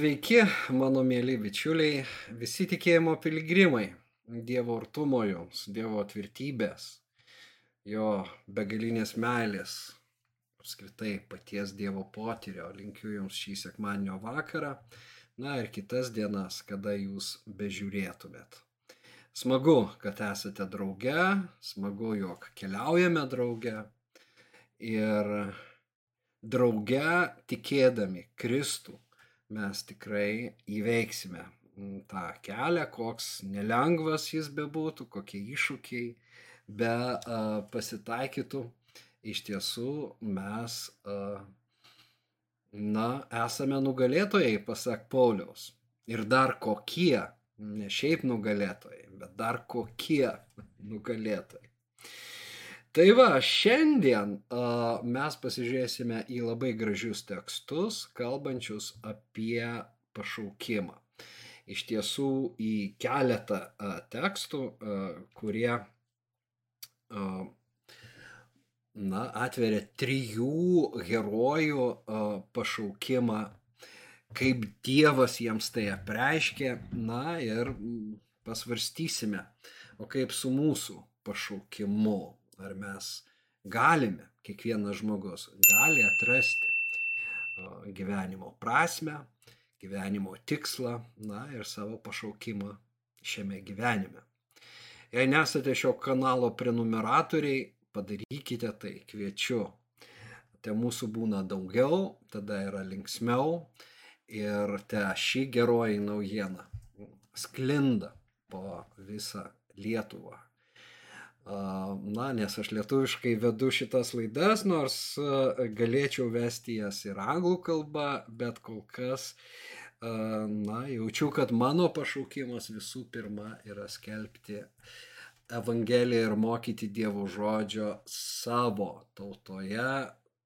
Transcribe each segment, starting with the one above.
Sveiki, mano mėly bičiuliai, visi tikėjimo piligrimai, Dievo artumo jums, Dievo tvirtybės, jo begalinės meilės, apskritai paties Dievo potyrio. Linkiu jums šį sekmadienio vakarą, na ir kitas dienas, kada jūs bežiūrėtumėt. Smagu, kad esate drauge, smagu, jog keliaujame drauge ir drauge tikėdami Kristų mes tikrai įveiksime mm, tą kelią, koks nelengvas jis bebūtų, kokie iššūkiai be pasitaikytų. Iš tiesų mes, na, esame nugalėtojai, pasak Pauliaus. Ir dar kokie, ne šiaip nugalėtojai, bet dar kokie nugalėtojai. Tai va, šiandien uh, mes pasižiūrėsime į labai gražius tekstus, kalbančius apie pašaukimą. Iš tiesų į keletą uh, tekstų, uh, kurie uh, na, atveria trijų herojų uh, pašaukimą, kaip Dievas jiems tai apreiškė, na ir pasvarstysime, o kaip su mūsų pašaukimu ar mes galime, kiekvienas žmogus gali atrasti gyvenimo prasme, gyvenimo tikslą, na ir savo pašaukimą šiame gyvenime. Jei nesate šio kanalo prenumeratoriai, padarykite tai, kviečiu. Te mūsų būna daugiau, tada yra linksmiau ir te ši geroji naujiena sklinda po visą Lietuvą. Na, nes aš lietuviškai vedu šitas laidas, nors galėčiau vesti jas ir anglų kalbą, bet kol kas, na, jaučiu, kad mano pašaukimas visų pirma yra skelbti Evangeliją ir mokyti Dievo žodžio savo tautoje,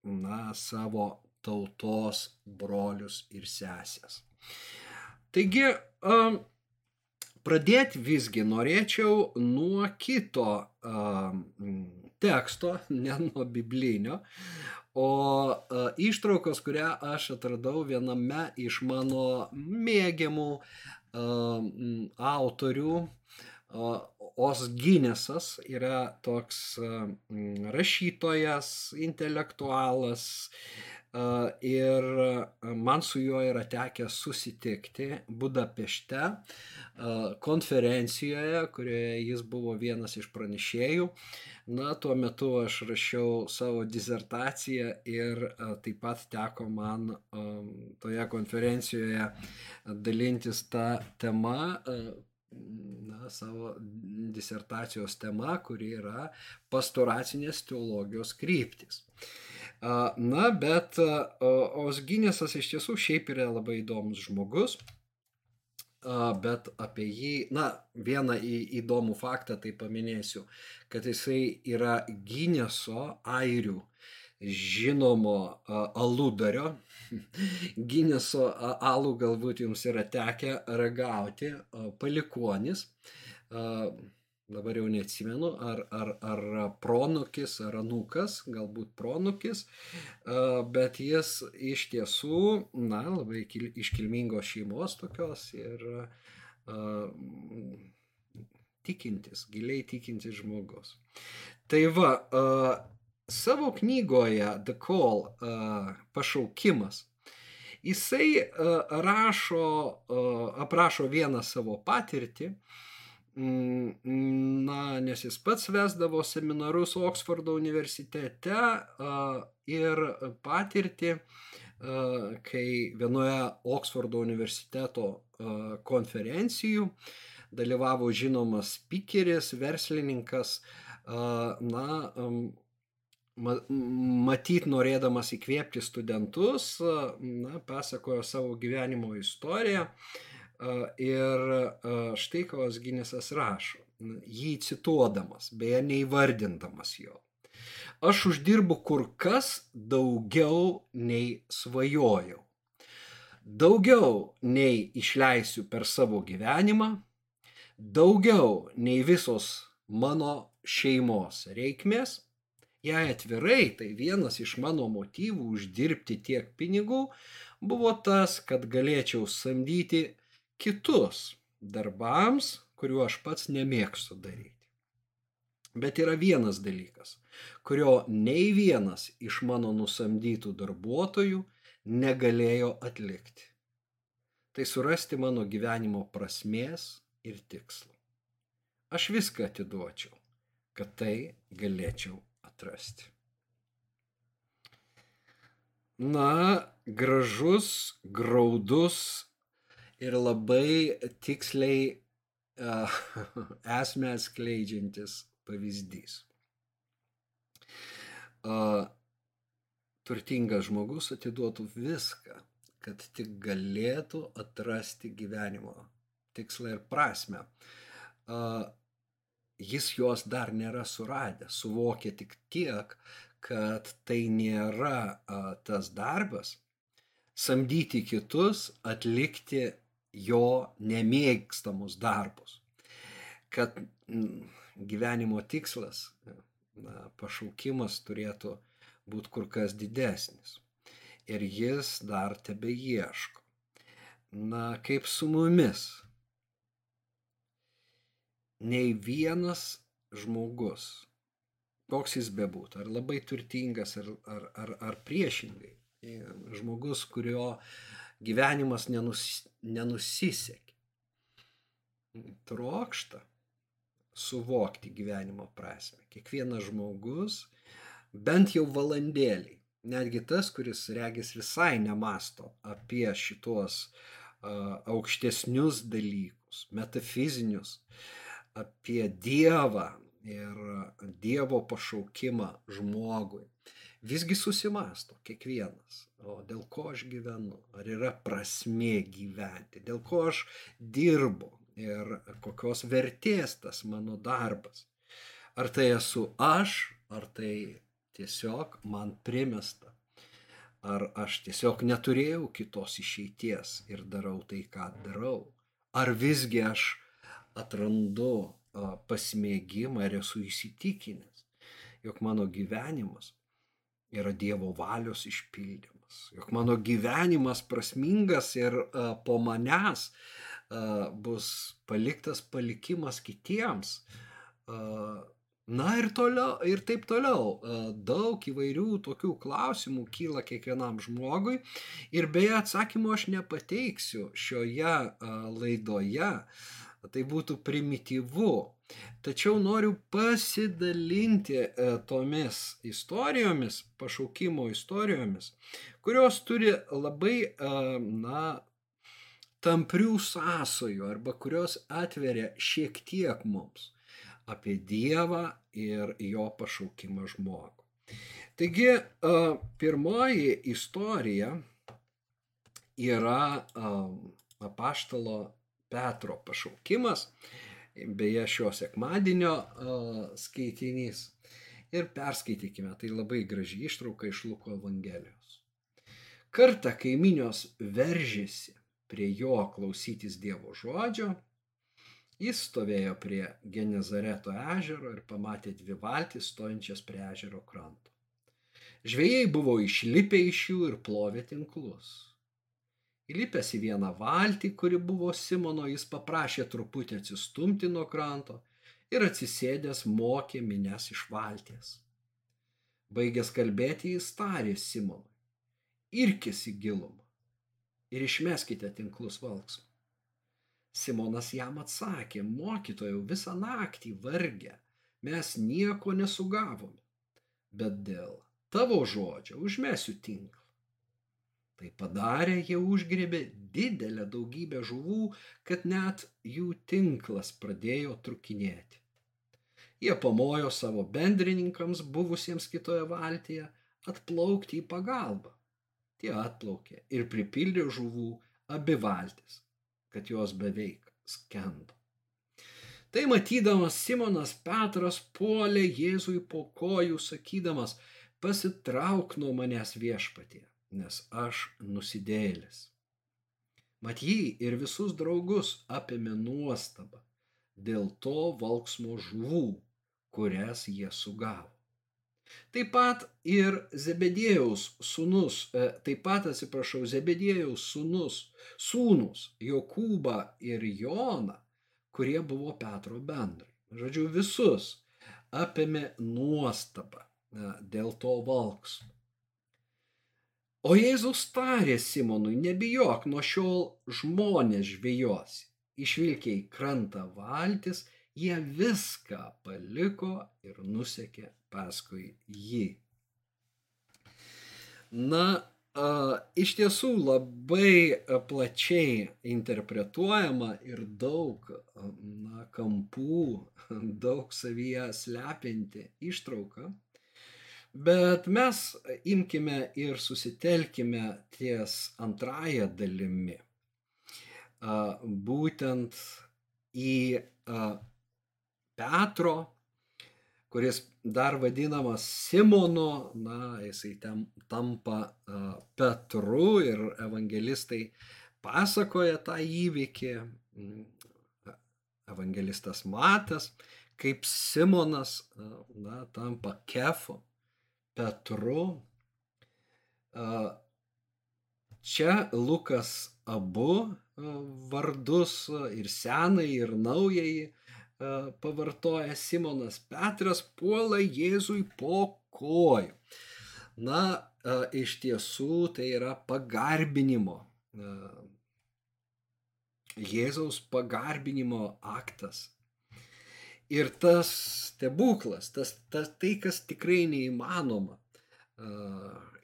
na, savo tautos brolius ir sesės. Taigi, Pradėti visgi norėčiau nuo kito uh, teksto, ne nuo biblinio, o uh, ištraukos, kurią aš atradau viename iš mano mėgiamų uh, autorių. Uh, Osginesas yra toks uh, rašytojas, intelektualas, Ir man su juo yra tekę susitikti Budapešte konferencijoje, kurioje jis buvo vienas iš pranešėjų. Na, tuo metu aš rašiau savo disertaciją ir taip pat teko man toje konferencijoje dalintis tą temą, na, savo disertacijos tema, kuri yra pastoracinės teologijos kryptis. Na, bet Osginesas iš tiesų šiaip yra labai įdomus žmogus, bet apie jį, na, vieną įdomų faktą tai paminėsiu, kad jisai yra Gineso airių žinomo aludario. Gineso alų galbūt jums yra tekę ragauti, palikonis dabar jau neatsimenu, ar, ar, ar pronukis, ar anūkas, galbūt pronukis, bet jis iš tiesų, na, labai iškilmingos šeimos tokios ir tikintis, giliai tikintis žmogus. Tai va, savo knygoje The Call pašaukimas, jisai rašo, aprašo vieną savo patirtį, mm, na, nes jis pats vesdavo seminarus Oksfordo universitete ir patirtį, kai vienoje Oksfordo universiteto konferencijų dalyvavo žinomas spikeris, verslininkas, na, matyt norėdamas įkvėpti studentus, na, pasakojo savo gyvenimo istoriją ir štai ką Osginisas rašo, jį cituodamas, beje, neįvardindamas jo. Aš uždirbu kur kas daugiau nei svajojau. Daugiau nei išleisiu per savo gyvenimą, daugiau nei visos mano šeimos reikmės. Jei atvirai, tai vienas iš mano motyvų uždirbti tiek pinigų buvo tas, kad galėčiau samdyti kitus darbams, kuriuo aš pats nemėgstu daryti. Bet yra vienas dalykas, kurio nei vienas iš mano nusamdytų darbuotojų negalėjo atlikti. Tai surasti mano gyvenimo prasmės ir tikslo. Aš viską atiduočiau, kad tai galėčiau atrasti. Na, gražus, graudus ir labai tiksliai uh, esmę skleidžiantis pavyzdys. Uh, turtingas žmogus atiduotų viską, kad tik galėtų atrasti gyvenimo tikslą ir prasme. Uh, jis jos dar nėra suradęs, suvokia tik tiek, kad tai nėra a, tas darbas, samdyti kitus, atlikti jo nemėgstamus darbus. Kad m, gyvenimo tikslas, na, pašaukimas turėtų būti kur kas didesnis. Ir jis dar tebe ieško. Na, kaip su mumis nei vienas žmogus, koks jis bebūtų, ar labai turtingas, ar, ar, ar, ar priešingai, žmogus, kurio gyvenimas nenus, nenusisekė, trokšta suvokti gyvenimo prasme. Kiekvienas žmogus bent jau valandėlį, netgi tas, kuris regis visai nemasto apie šitos uh, aukštesnius dalykus, metafizinius, uh, apie Dievą ir Dievo pašaukimą žmogui. Visgi susimasto kiekvienas, o dėl ko aš gyvenu, ar yra prasmė gyventi, dėl ko aš dirbu ir kokios vertės tas mano darbas. Ar tai esu aš, ar tai tiesiog man primesta, ar aš tiesiog neturėjau kitos išeities ir darau tai, ką darau, ar visgi aš atrandu pasimėgimą ir esu įsitikinęs, jog mano gyvenimas yra Dievo valios išpildymas, jog mano gyvenimas prasmingas ir po manęs bus paliktas palikimas kitiems. Na ir toliau, ir taip toliau. Daug įvairių tokių klausimų kyla kiekvienam žmogui ir beje atsakymų aš nepateiksiu šioje laidoje tai būtų primityvu. Tačiau noriu pasidalinti e, tomis istorijomis, pašaukimo istorijomis, kurios turi labai, e, na, tamprių sąsojų arba kurios atveria šiek tiek mums apie Dievą ir jo pašaukimą žmogų. Taigi, e, pirmoji istorija yra apaštalo Petro pašaukimas, beje šio sekmadienio skaitinys. Ir perskaitykime, tai labai graži ištrauka iš Luko Evangelijos. Kartą kaiminios veržėsi prie jo klausytis Dievo žodžio, jis stovėjo prie Genezareto ežero ir pamatė dvi valtis stojančias prie ežero kranto. Žvėjai buvo išlipę iš jų ir plovė tinklus. Įlipęs į vieną valtį, kuri buvo Simono, jis paprašė truputį atsistumti nuo kranto ir atsisėdęs mokė minės iš valties. Baigęs kalbėti, jis tarė Simonui. Irkis į gilumą ir išmeskite tinklus valksmą. Simonas jam atsakė, mokytojau, visą naktį vargę, mes nieko nesugavome, bet dėl tavo žodžio užmesiu tinklą. Tai padarė, jie užgrebė didelę daugybę žuvų, kad net jų tinklas pradėjo trukinėti. Jie pamojo savo bendrininkams, buvusiems kitoje valtyje, atplaukti į pagalbą. Tie atplaukė ir pripildė žuvų abi valtis, kad jos beveik skendo. Tai matydamas Simonas Petras puolė Jėzui po kojų, sakydamas, pasitrauk nuo manęs viešpatie nes aš nusidėlis. Mat jį ir visus draugus apėmė nuostaba dėl to valksmo žuvų, kurias jie sugavo. Taip pat ir Zebedėjaus sūnus, e, taip pat atsiprašau, Zebedėjaus sūnus, sūnus Jokūba ir Jona, kurie buvo Petro bendrai. Žodžiu, visus apėmė nuostaba e, dėl to valksmo. O Jėzus tarė Simonui, nebijok, nuo šiol žmonės žvėjos. Išvilkiai krantą valtis, jie viską paliko ir nusekė paskui jį. Na, iš tiesų labai plačiai interpretuojama ir daug na, kampų, daug savyje slepinti ištrauka Bet mes imkime ir susitelkime ties antrąją dalimi. Būtent į Petro, kuris dar vadinamas Simonu, na, jisai ten tampa Petru ir evangelistai pasakoja tą įvykį. Evangelistas Matas, kaip Simonas, na, tampa Kefu Petru. Čia Lukas abu vardus ir senai, ir naujai pavartoja Simonas Petras puola Jėzui po kojų. Na, iš tiesų tai yra pagarbinimo. Jėzaus pagarbinimo aktas. Ir tas stebuklas, tas, tas, tai, kas tikrai neįmanoma,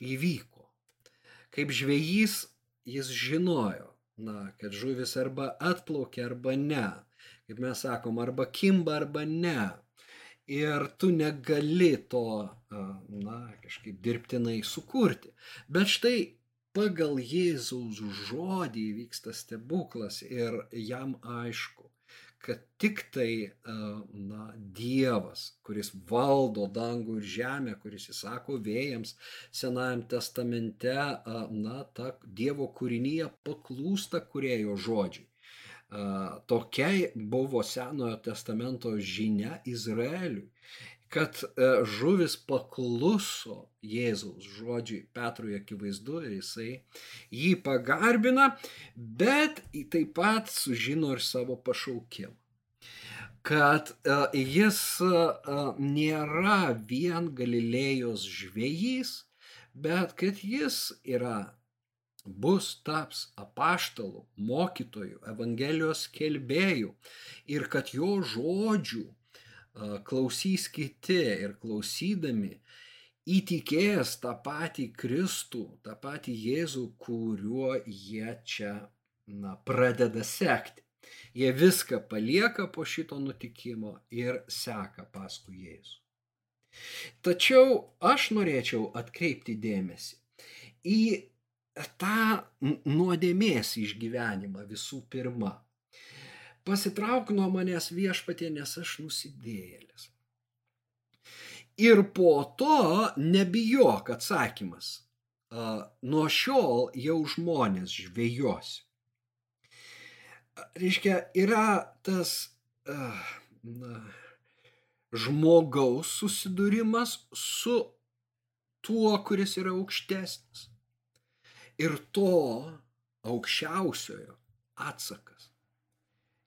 įvyko. Kaip žvėjys jis žinojo, na, kad žuvis arba atplaukia, arba ne. Kaip mes sakom, arba kimba, arba ne. Ir tu negali to, na, kažkaip dirbtinai sukurti. Bet štai pagal Jėzaus žodį vyksta stebuklas ir jam aišku, kad tik tai na, Dievas, kuris valdo dangų ir žemę, kuris įsako vėjams Senajam testamente, na, ta Dievo kūrinyje paklūsta kurėjo žodžiui. Tokia buvo Senojo testamento žinia Izraeliui kad e, žuvis pakluso Jėzaus žodžiui Petrui akivaizdu ir jisai jį pagarbina, bet taip pat sužino ir savo pašaukimą. Kad e, jis e, nėra vien Galilėjos žvėjys, bet kad jis yra bus taps apaštalų, mokytojų, Evangelijos kelbėjų ir kad jo žodžių klausys kiti ir klausydami įtikės tą patį Kristų, tą patį Jėzų, kuriuo jie čia na, pradeda sekti. Jie viską palieka po šito nutikimo ir seka paskui Jėzų. Tačiau aš norėčiau atkreipti dėmesį į tą nuodėmės išgyvenimą visų pirma pasitrauk nuo manęs viešpatie, nes aš nusidėjėlis. Ir po to nebijok atsakymas. Nuo šiol jau žmonės žvėjos. Reiškia, yra tas na, žmogaus susidūrimas su tuo, kuris yra aukštesnis. Ir to aukščiausiojo atsakas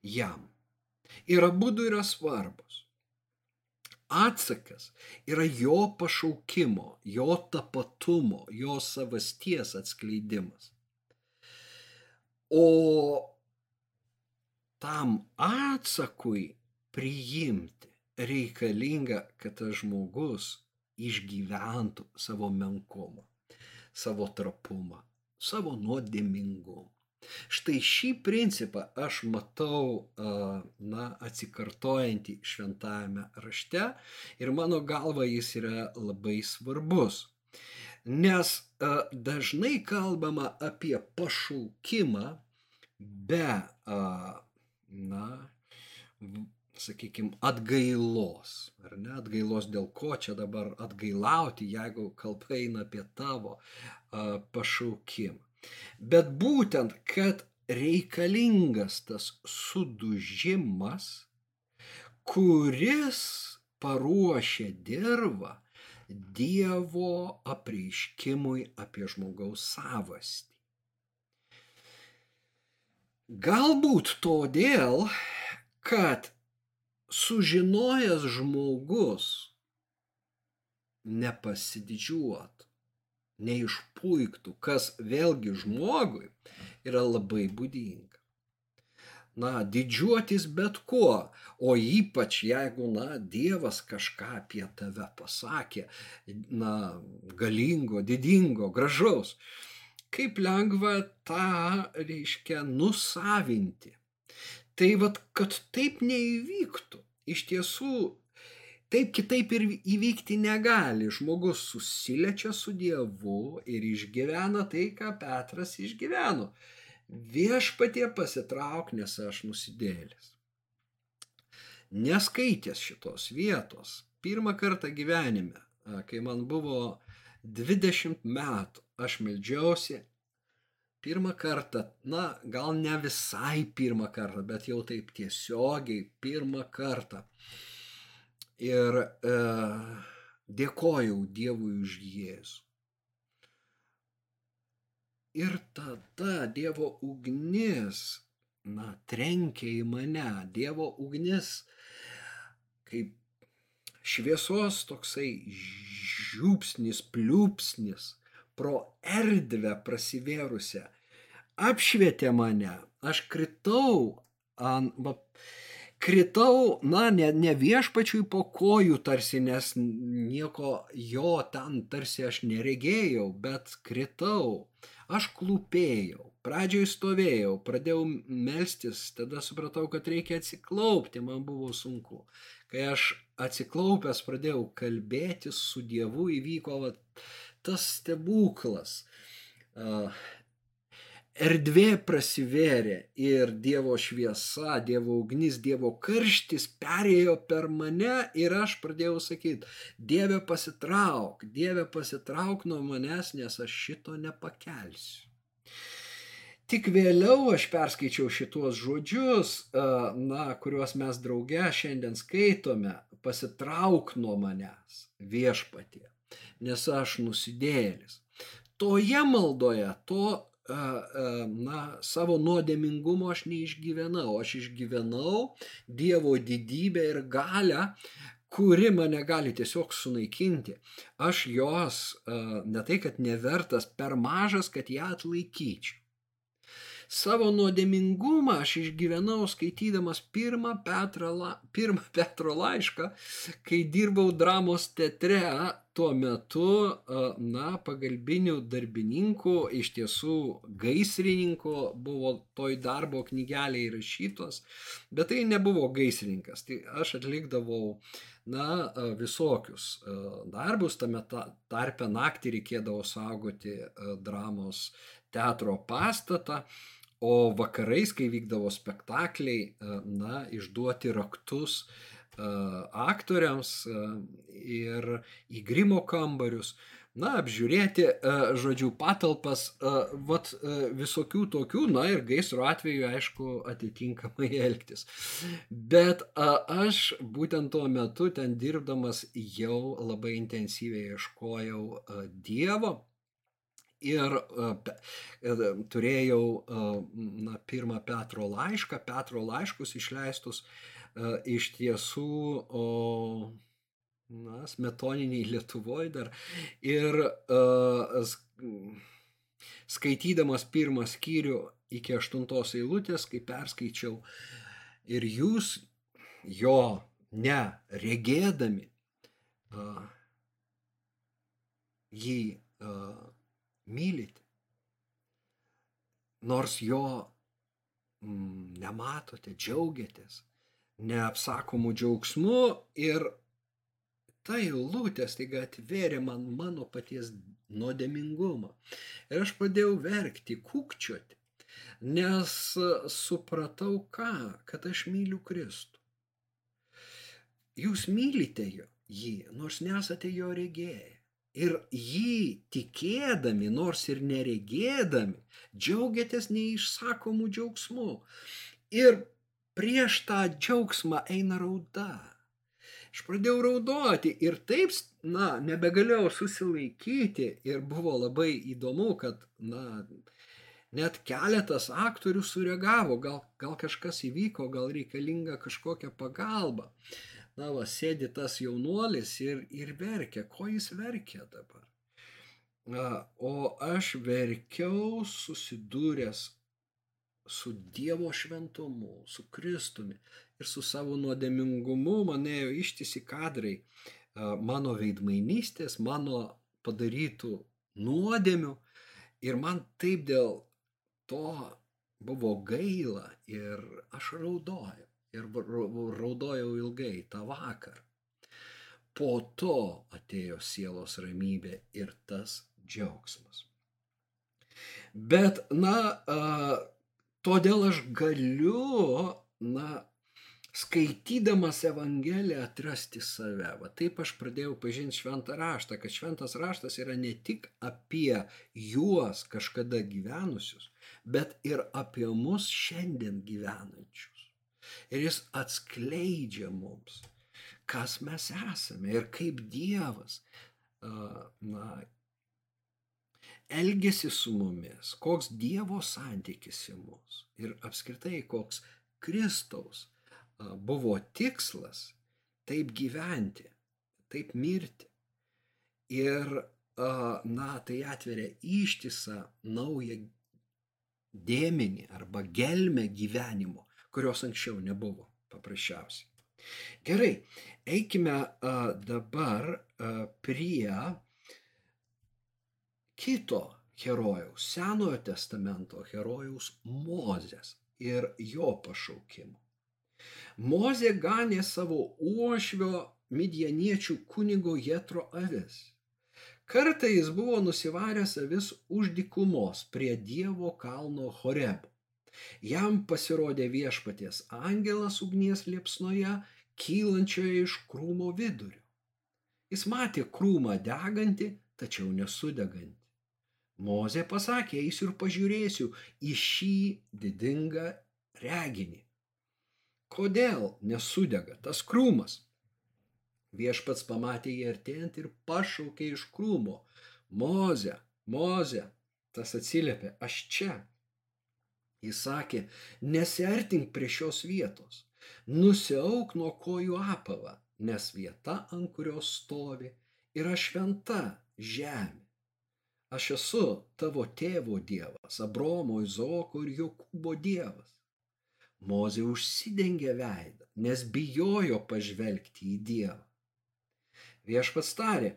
jam. Ir abu yra svarbus. atsakas yra jo pašaukimo, jo tapatumo, jo savasties atskleidimas. O tam atsakui priimti reikalinga, kad tas žmogus išgyventų savo menkumą, savo trapumą, savo nuodėmingumą. Štai šį principą aš matau, na, atsikartojantį šventajame rašte ir mano galva jis yra labai svarbus. Nes dažnai kalbama apie pašaukimą be, na, sakykime, atgailos. Ar ne atgailos dėl ko čia dabar atgailauti, jeigu kalba eina apie tavo pašaukimą. Bet būtent, kad reikalingas tas sudužimas, kuris paruošia dirbą Dievo apreiškimui apie žmogaus savastį. Galbūt todėl, kad sužinojęs žmogus nepasididžiuotų, neišpuiktų, kas vėlgi žmogui yra labai būdinga. Na, didžiuotis bet kuo, o ypač jeigu, na, Dievas kažką apie tave pasakė, na, galingo, didingo, gražaus, kaip lengva tą, reiškia, nusavinti. Tai vad, kad taip neįvyktų, iš tiesų Taip kitaip ir įvykti negali. Žmogus susilečia su Dievu ir išgyvena tai, ką Petras išgyveno. Viešpatie pasitrauk, nes aš nusidėlis. Neskaitęs šitos vietos, pirmą kartą gyvenime, kai man buvo 20 metų, aš meldžiausi pirmą kartą, na, gal ne visai pirmą kartą, bet jau taip tiesiogiai pirmą kartą ir e, dėkojau Dievui už Jėzų. Ir tada Dievo ugnis, na, trenkė į mane, Dievo ugnis, kaip šviesos toksai žiūpsnis, pliūpsnis pro erdvę prasivėrusią, apšvietė mane, aš kritau ant, kritau, na, ne, ne viešpačiui po kojų tarsi, nes nieko jo ten tarsi aš neregėjau, bet kritau, aš klūpėjau, pradžioj stovėjau, pradėjau melstis, tada supratau, kad reikia atsiklaupti, man buvo sunku. Kai aš atsiklaupęs pradėjau kalbėti su Dievu, įvyko va, tas stebuklas. Erdvė prasivėrė ir Dievo šviesa, Dievo ugnis, Dievo karštis perėjo per mane ir aš pradėjau sakyti, Dieve pasitrauk, Dieve pasitrauk nuo manęs, nes aš šito nepakelsiu. Tik vėliau aš perskaičiau šituos žodžius, na, kuriuos mes drauge šiandien skaitome, pasitrauk nuo manęs viešpatie, nes aš nusidėlis. Toje maldoje, to na, savo nuodėmingumo aš neišgyvenau. Aš išgyvenau Dievo didybę ir galę, kuri mane gali tiesiog sunaikinti. Aš jos ne tai, kad nevertas, per mažas, kad ją atlaikyčiau. Savo nuodėmingumą aš išgyvenau skaitydamas pirmą Petro, la, pirmą Petro laišką, kai dirbau dramos teatre, tuo metu, na, pagalbinių darbininkų, iš tiesų gaisrininkų buvo toj darbo knygelė įrašytos, bet tai nebuvo gaisrininkas, tai aš atlikdavau na, visokius darbus, tame tarpe naktį reikėdavo saugoti dramos teatro pastatą, O vakarais, kai vykdavo spektakliai, e, na, išduoti raktus e, aktoriams e, ir į grimo kambarius, na, apžiūrėti, žodžiu, patalpas, vat visokių tokių, na ir gaisro atveju, aišku, atitinkamai elgtis. Bet aš būtent tuo metu ten dirbdamas jau labai intensyviai ieškojau Dievo ir uh, turėjau uh, na, pirmą Petro laišką, Petro laiškus išleistus uh, iš tiesų uh, na, smetoniniai Lietuvoje dar. Ir skaitydamas pirmą skyrių iki aštuntos eilutės, kai perskaičiau, ir jūs jo neregėdami jį mylite, nors jo mm, nematote, džiaugiatės, neapsakomų džiaugsmu ir ta eilutė staiga atvėrė man mano paties nuodėmingumą. Ir aš pradėjau verkti, kūkčioti, nes supratau ką, kad aš myliu Kristų. Jūs mylite jį, nors nesate jo regėję. Ir jį tikėdami, nors ir neregėdami, džiaugiatės neišsakomų džiaugsmų. Ir prieš tą džiaugsmą eina rauda Aš pradėjau raudoti ir taip, na, nebegalėjau susilaikyti ir buvo labai įdomu, kad, na, net keletas aktorių sureagavo, gal, gal kažkas įvyko, gal reikalinga kažkokia pagalba. Na, va, sėdi tas jaunuolis ir, ir verkia. Ko jis verkia dabar? Na, o aš verkiau susidūręs su Dievo šventumu, su Kristumi ir su savo nuodėmingumu man ėjo ištisi kadrai mano veidmainystės, mano padarytų nuodėmių ir man taip dėl to buvo gaila ir aš raudojau ir raudojau ilgai tą vakarą. Po to atėjo sielos ramybė ir tas džiaugsmas. Bet, na, todėl aš galiu, na, skaitydamas Evangeliją atrasti save. Va taip aš pradėjau pažinti šventą raštą, kad šventas raštas yra ne tik apie juos kažkada gyvenusius, bet ir apie mus šiandien gyvenančius. Ir jis atskleidžia mums, kas mes esame ir kaip Dievas na, elgesi su mumis, koks Dievo santykis į mus ir apskritai koks Kristaus buvo tikslas taip gyventi, taip mirti. Ir, na, tai atveria ištisą naują dėmenį arba gelmę gyvenimo, kurios anksčiau nebuvo paprasčiausiai. Gerai, eikime dabar prie kito herojaus, Senojo testamento herojaus Mozės ir jo pašaukimo. Mozė ganė savo uošvio midjaniečių kunigo Jetro avis. Kartą jis buvo nusivaręs avis už dikumos prie Dievo kalno Horebo. Jam pasirodė viešpaties angelas ugnies liepsnoje, kylančioje iš krūmo vidurio. Jis matė krūmą degantį, tačiau nesudegantį. Mozė pasakė, eisiu ir pažiūrėsiu į šį didingą reginį kodėl nesudega tas krūmas. Viešpats pamatė jį artėjant ir pašaukė iš krūmo. Moze, moze, tas atsiliepė, aš čia. Jis sakė, nesiartink prie šios vietos, nusiauk nuo kojų apavą, nes vieta, ant kurios stovi, yra šventa žemė. Aš esu tavo tėvo dievas, Abromo, Izoko ir Jokūbo dievas. Mozė užsidengė veidą, nes bijojo pažvelgti į Dievą. Viešpats tarė,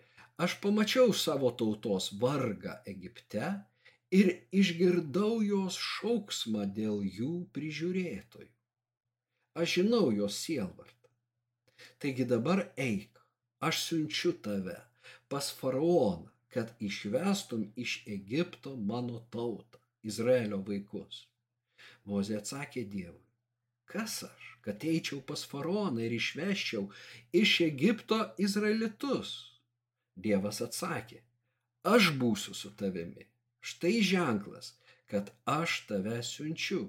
aš pamačiau savo tautos vargą Egipte ir išgirdau jos šauksmą dėl jų prižiūrėtojų. Aš žinau jos sielvartą. Taigi dabar eik, aš siunčiu tave pas faraoną, kad išvestum iš Egipto mano tautą, Izraelio vaikus. Mozė atsakė Dievui, Kas aš, kad eičiau pas faraoną ir išveščiau iš Egipto izraelitus? Dievas atsakė, aš būsiu su tavimi. Štai ženklas, kad aš tave siunčiu.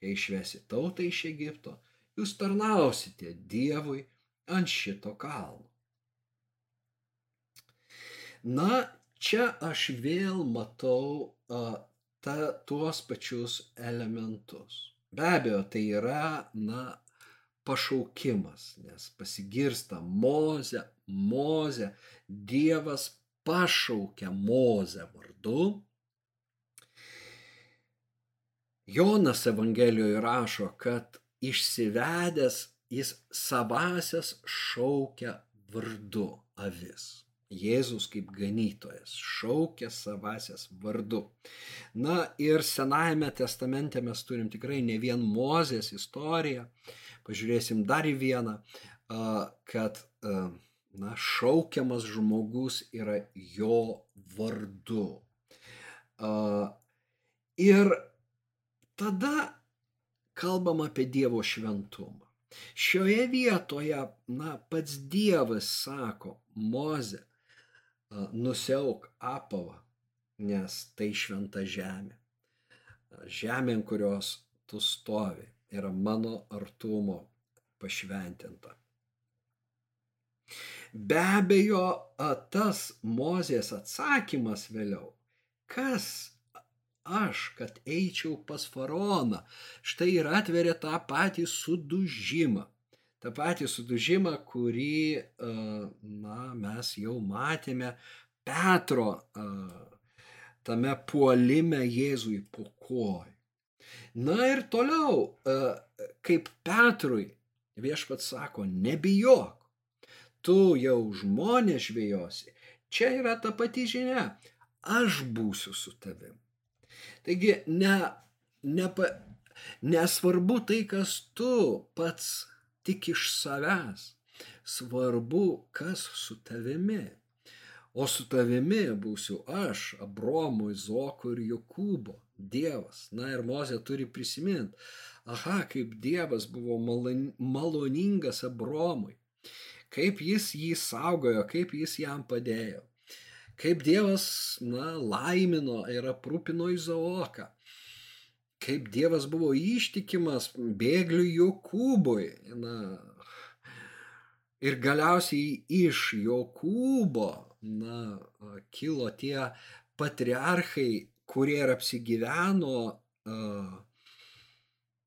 Kai išvesi tautą iš Egipto, jūs tarnausite Dievui ant šito kalno. Na, čia aš vėl matau a, ta, tuos pačius elementus Be abejo, tai yra, na, pašaukimas, nes pasigirsta Moze, Moze, Dievas pašaukia Moze vardu. Jonas Evangelijoje rašo, kad išsivedęs jis savasias šaukia vardu avis. Jėzus kaip ganytojas šaukia savasias vardu. Na ir Senajame testamente mes turim tikrai ne vien Mozės istoriją, pažiūrėsim dar į vieną, kad na, šaukiamas žmogus yra jo vardu. Ir tada kalbam apie Dievo šventumą. Šioje vietoje, na, pats Dievas sako, Moze, nusiauk apavą, nes tai šventa žemė. Žemė, ant kurios tu stovi, yra mano artumo pašventinta. Be abejo, tas Mozės atsakymas vėliau, kas aš, kad eičiau pas faraoną, štai ir atveria tą patį sudužimą tą patį sudužimą, kurį na, mes jau matėme Petro tame puolime Jėzui po kojų. Na ir toliau, kaip Petrui viešpats sako, nebijok, tu jau žmonės žvėjosi, čia yra ta pati žinia, aš būsiu su tavim. Taigi, ne, ne, nesvarbu tai, kas tu pats tik iš savęs. Svarbu, kas su tavimi. O su tavimi būsiu aš, Abromo, Izoko ir Jokūbo, Dievas. Na ir Mozė turi prisiminti, aha, kaip Dievas buvo maloningas Abromui, kaip jis jį saugojo, kaip jis jam padėjo, kaip Dievas, na, laimino ir aprūpino Izaoką kaip Dievas buvo ištikimas bėgliui Jokūbui. Na, ir galiausiai iš Jokūbo na, kilo tie patriarchai, kurie ir apsigyveno uh,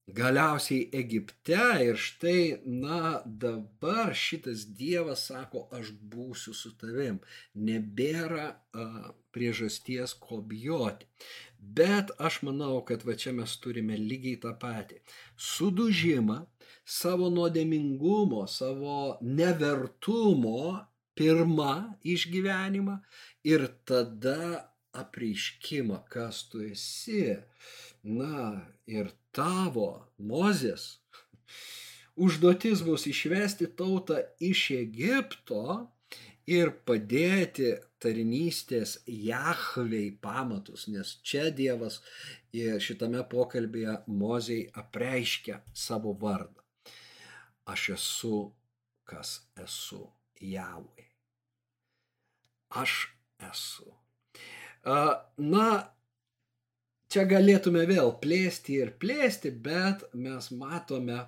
galiausiai Egipte ir štai, na, dabar šitas Dievas sako, aš būsiu su tavim. Nebėra a, priežasties ko bijoti. Bet aš manau, kad va čia mes turime lygiai tą patį. Sudužimą savo nuodėmingumo, savo nevertumo pirmą išgyvenimą ir tada apreiškimą, kas tu esi. Na ir tavo, Mozės, užduotis bus išvesti tautą iš Egipto ir padėti tarnystės Jahvei pamatus, nes čia Dievas šitame pokalbėje Mozei apreiškia savo vardą. Aš esu, kas esu Jahvei. Aš esu. Na, čia galėtume vėl plėsti ir plėsti, bet mes matome,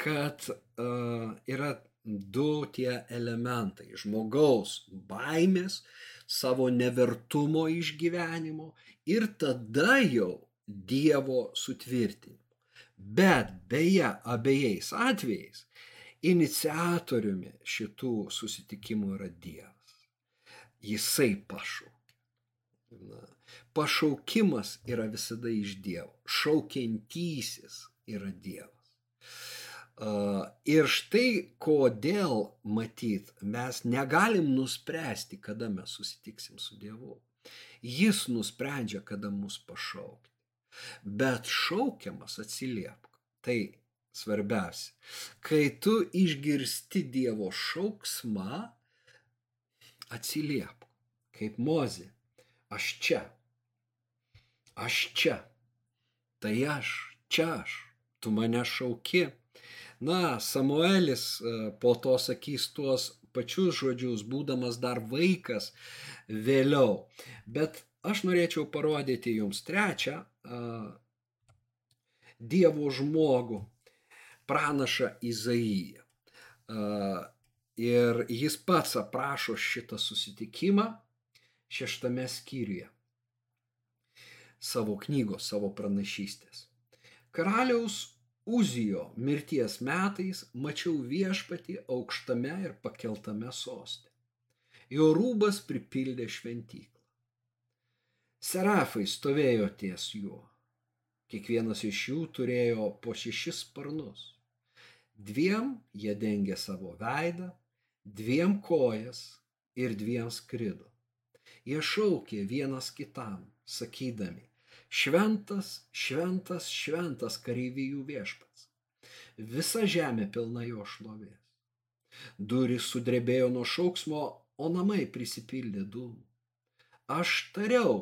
kad uh, yra du tie elementai - žmogaus baimės, savo nevertumo išgyvenimo ir tada jau Dievo sutvirtinimo. Bet beje, abiejais atvejais iniciatoriumi šitų susitikimų yra Dievas. Jisai pašaukė. Na, pašaukimas yra visada iš Dievo. Šaukiantysis yra Dievas. Ir štai kodėl, matyt, mes negalim nuspręsti, kada mes susitiksim su Dievu. Jis nusprendžia, kada mus pašaukti. Bet šaukiamas atsiliepk. Tai svarbiausia. Kai tu išgirsti Dievo šauksmą, atsiliepk. Kaip mozė. Aš čia aš čia, tai aš, čia aš, tu mane šauki. Na, Samuelis e, po to sakys tuos pačius žodžius, būdamas dar vaikas vėliau. Bet aš norėčiau parodyti jums trečią uh, Dievo žmogų, pranašą Izaiją. Uh, ir jis pats aprašo šitą susitikimą šeštame skyriuje savo knygos, savo pranašystės. Karaliaus Uzijo mirties metais mačiau viešpatį aukštame ir pakeltame soste. Jo rūbas pripildė šventyklą. Serafai stovėjo ties juo. Kiekvienas iš jų turėjo po šešis sparnus. Dviem jie dengė savo veidą, dviem kojas ir dviem skrido. Jie šaukė vienas kitam, sakydami, Šventas, šventas, šventas kareivijų viešpats. Visa žemė pilna jo šlovės. Durys sudrebėjo nuo šauksmo, o namai prisipildė dūmų. Aš tariau,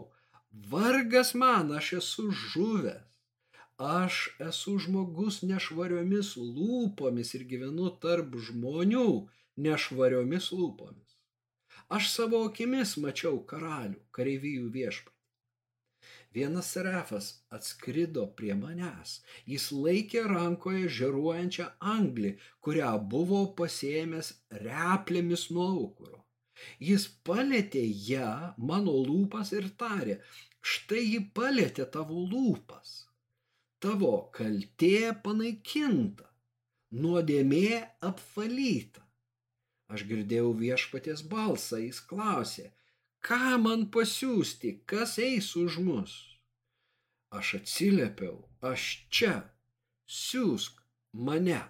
vargas man, aš esu žuvęs. Aš esu žmogus nešvariomis lūpomis ir gyvenu tarp žmonių nešvariomis lūpomis. Aš savo akimis mačiau karalių, kareivijų viešpatį. Vienas serafas atskrido prie manęs. Jis laikė rankoje žeruojančią anglį, kurią buvo pasėmęs replėmis nuo aukuro. Jis palėtė ją mano lūpas ir tarė, štai ji palėtė tavo lūpas. Tavo kaltė panaikinta, nuodėmė apvalyta. Aš girdėjau viešpatės balsą, jis klausė, ką man pasiūsti, kas eis už mus? Aš atsiliepiau, aš čia, siūsk mane.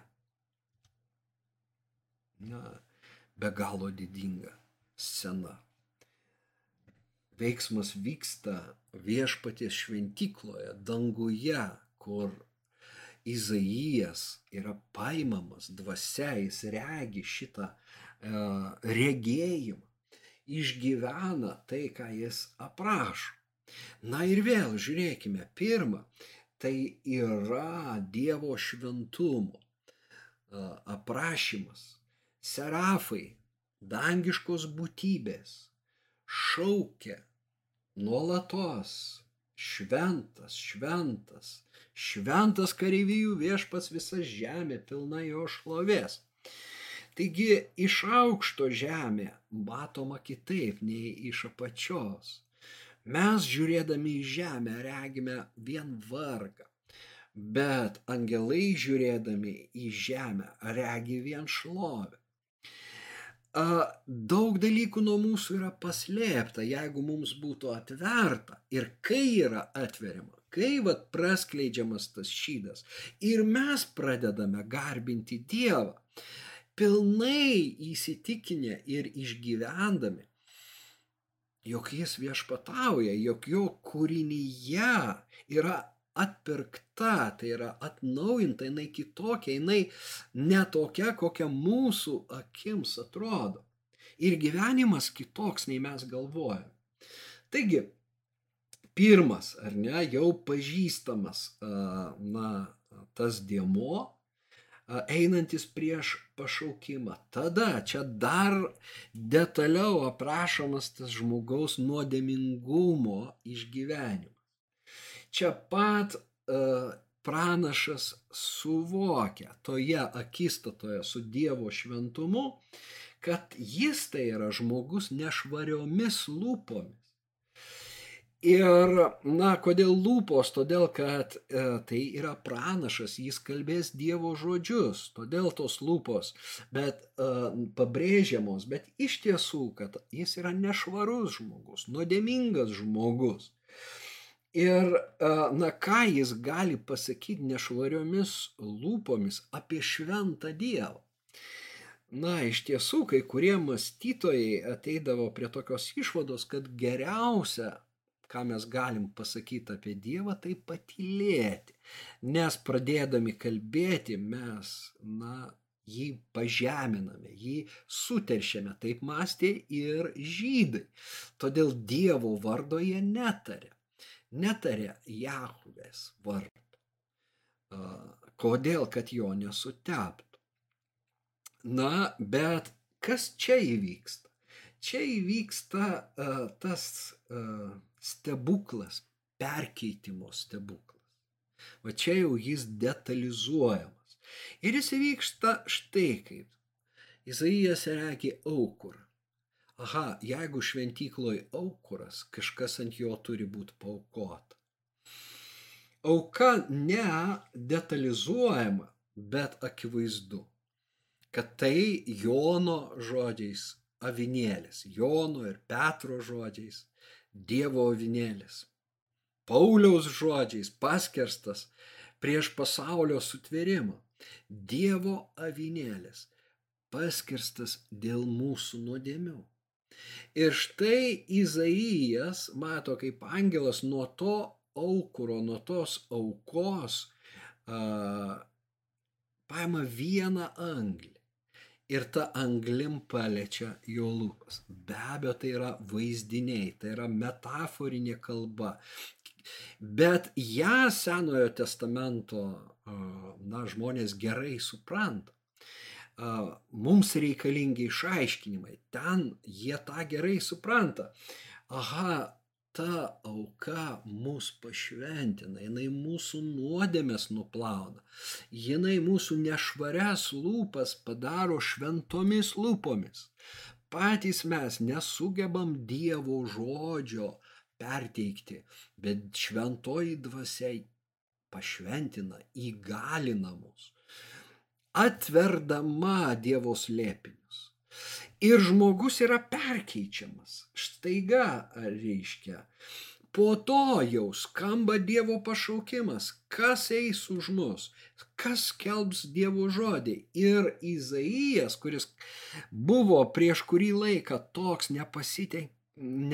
Na, be galo didinga scena. Veiksmas vyksta viešpaties šventykloje, danguje, kur Izaijas yra paimamas dvasia, jis regi šitą e, regėjimą išgyvena tai, ką jis aprašo. Na ir vėl žiūrėkime, pirma, tai yra Dievo šventumo aprašymas. Serafai, dangiškos būtybės, šaukia nuolatos šventas, šventas, šventas kareivijų viešpas visa žemė pilna jo šlovės. Taigi iš aukšto žemė matoma kitaip nei iš apačios. Mes žiūrėdami į žemę regime vien vargą, bet angelai žiūrėdami į žemę regi vien šlovę. Daug dalykų nuo mūsų yra paslėpta, jeigu mums būtų atverta ir kai yra atveriama, kai vat praskleidžiamas tas šydas ir mes pradedame garbinti Dievą, pilnai įsitikinę ir išgyvendami, jog jis viešpatauja, jog jo kūrinyje yra atpirkta, tai yra atnaujinta, jinai kitokia, jinai netokia, kokia mūsų akims atrodo. Ir gyvenimas kitoks, nei mes galvojame. Taigi, pirmas, ar ne, jau pažįstamas, na, tas dėmo, einantis prieš pašaukimą. Tada čia dar detaliau aprašomas tas žmogaus nuodėmingumo išgyvenimas. Čia pat uh, pranašas suvokia toje akistatoje su Dievo šventumu, kad jis tai yra žmogus nešvariomis lūpomis. Ir, na, kodėl lūpos? Todėl, kad e, tai yra pranašas, jis kalbės Dievo žodžius, todėl tos lūpos, bet e, pabrėžiamos, bet iš tiesų, kad jis yra nešvarus žmogus, nuodėmingas žmogus. Ir, e, na, ką jis gali pasakyti nešvariomis lūpomis apie šventą Dievą? Na, iš tiesų, kai kurie mąstytojai ateidavo prie tokios išvados, kad geriausia ką mes galim pasakyti apie Dievą, tai patylėti. Nes pradėdami kalbėti mes, na, jį pažeminame, jį suteršiame, taip mąstė ir žydai. Todėl Dievo vardo jie netarė. Netarė Jahuvės vardo. Kodėl, kad jo nesuteptų? Na, bet kas čia įvyksta? Čia įvyksta uh, tas uh, stebuklas, perkeitimo stebuklas. Va čia jau jis detalizuojamas. Ir jis įvyksta štai kaip. Izaijas regi aukurą. Aha, jeigu šventykloj aukuras, kažkas ant jo turi būti paukota. auka ne detalizuojama, bet akivaizdu, kad tai Jono žodžiais avinėlis, Jono ir Petro žodžiais Dievo avinėlis. Pauliaus žodžiais paskerstas prieš pasaulio sutvėrimą. Dievo avinėlis paskirstas dėl mūsų nuodėmių. Ir štai Izaijas mato, kaip angelas nuo to aukuro, nuo tos aukos a, paima vieną anglį ir ta anglim paliečia jo lūpas. Be abejo, tai yra vaizdiniai, tai yra metaforinė kalba. Bet ją Senojo testamento na, žmonės gerai supranta. Mums reikalingi išaiškinimai. Ten jie tą gerai supranta. Aha, ta auka mus pašventina, jinai mūsų nuodėmės nuplauna, jinai mūsų nešvarias lūpas padaro šventomis lūpomis. Patys mes nesugebam Dievo žodžio perteikti, bet šventoji dvasiai pašventina, įgalina mus, atverdama Dievo slėpinius. Ir žmogus yra perkeičiamas. Štaiga reiškia. Po to jau skamba Dievo pašaukimas, kas eis už mus, kas kelbs Dievo žodį. Ir Izaijas, kuris buvo prieš kurį laiką toks nepasitei,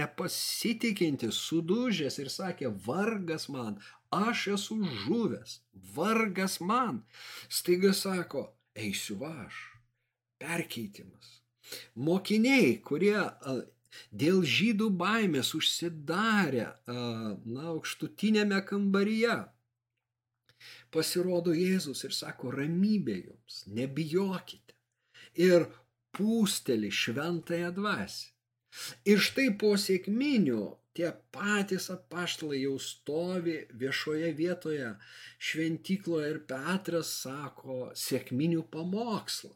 nepasitikintis, sudužęs ir sakė, vargas man, aš esu žuvęs, vargas man. Staiga sako, eisiu aš, perkeitimas. Mokiniai, kurie dėl žydų baimės užsidarę, na, aukštutinėme kambaryje, pasirodo Jėzus ir sako, ramybė jums, nebijokite. Ir pūsteli šventąją dvasę. Ir štai po sėkminių tie patys apaštalai jau stovi viešoje vietoje šventykloje ir Petras sako sėkminių pamokslą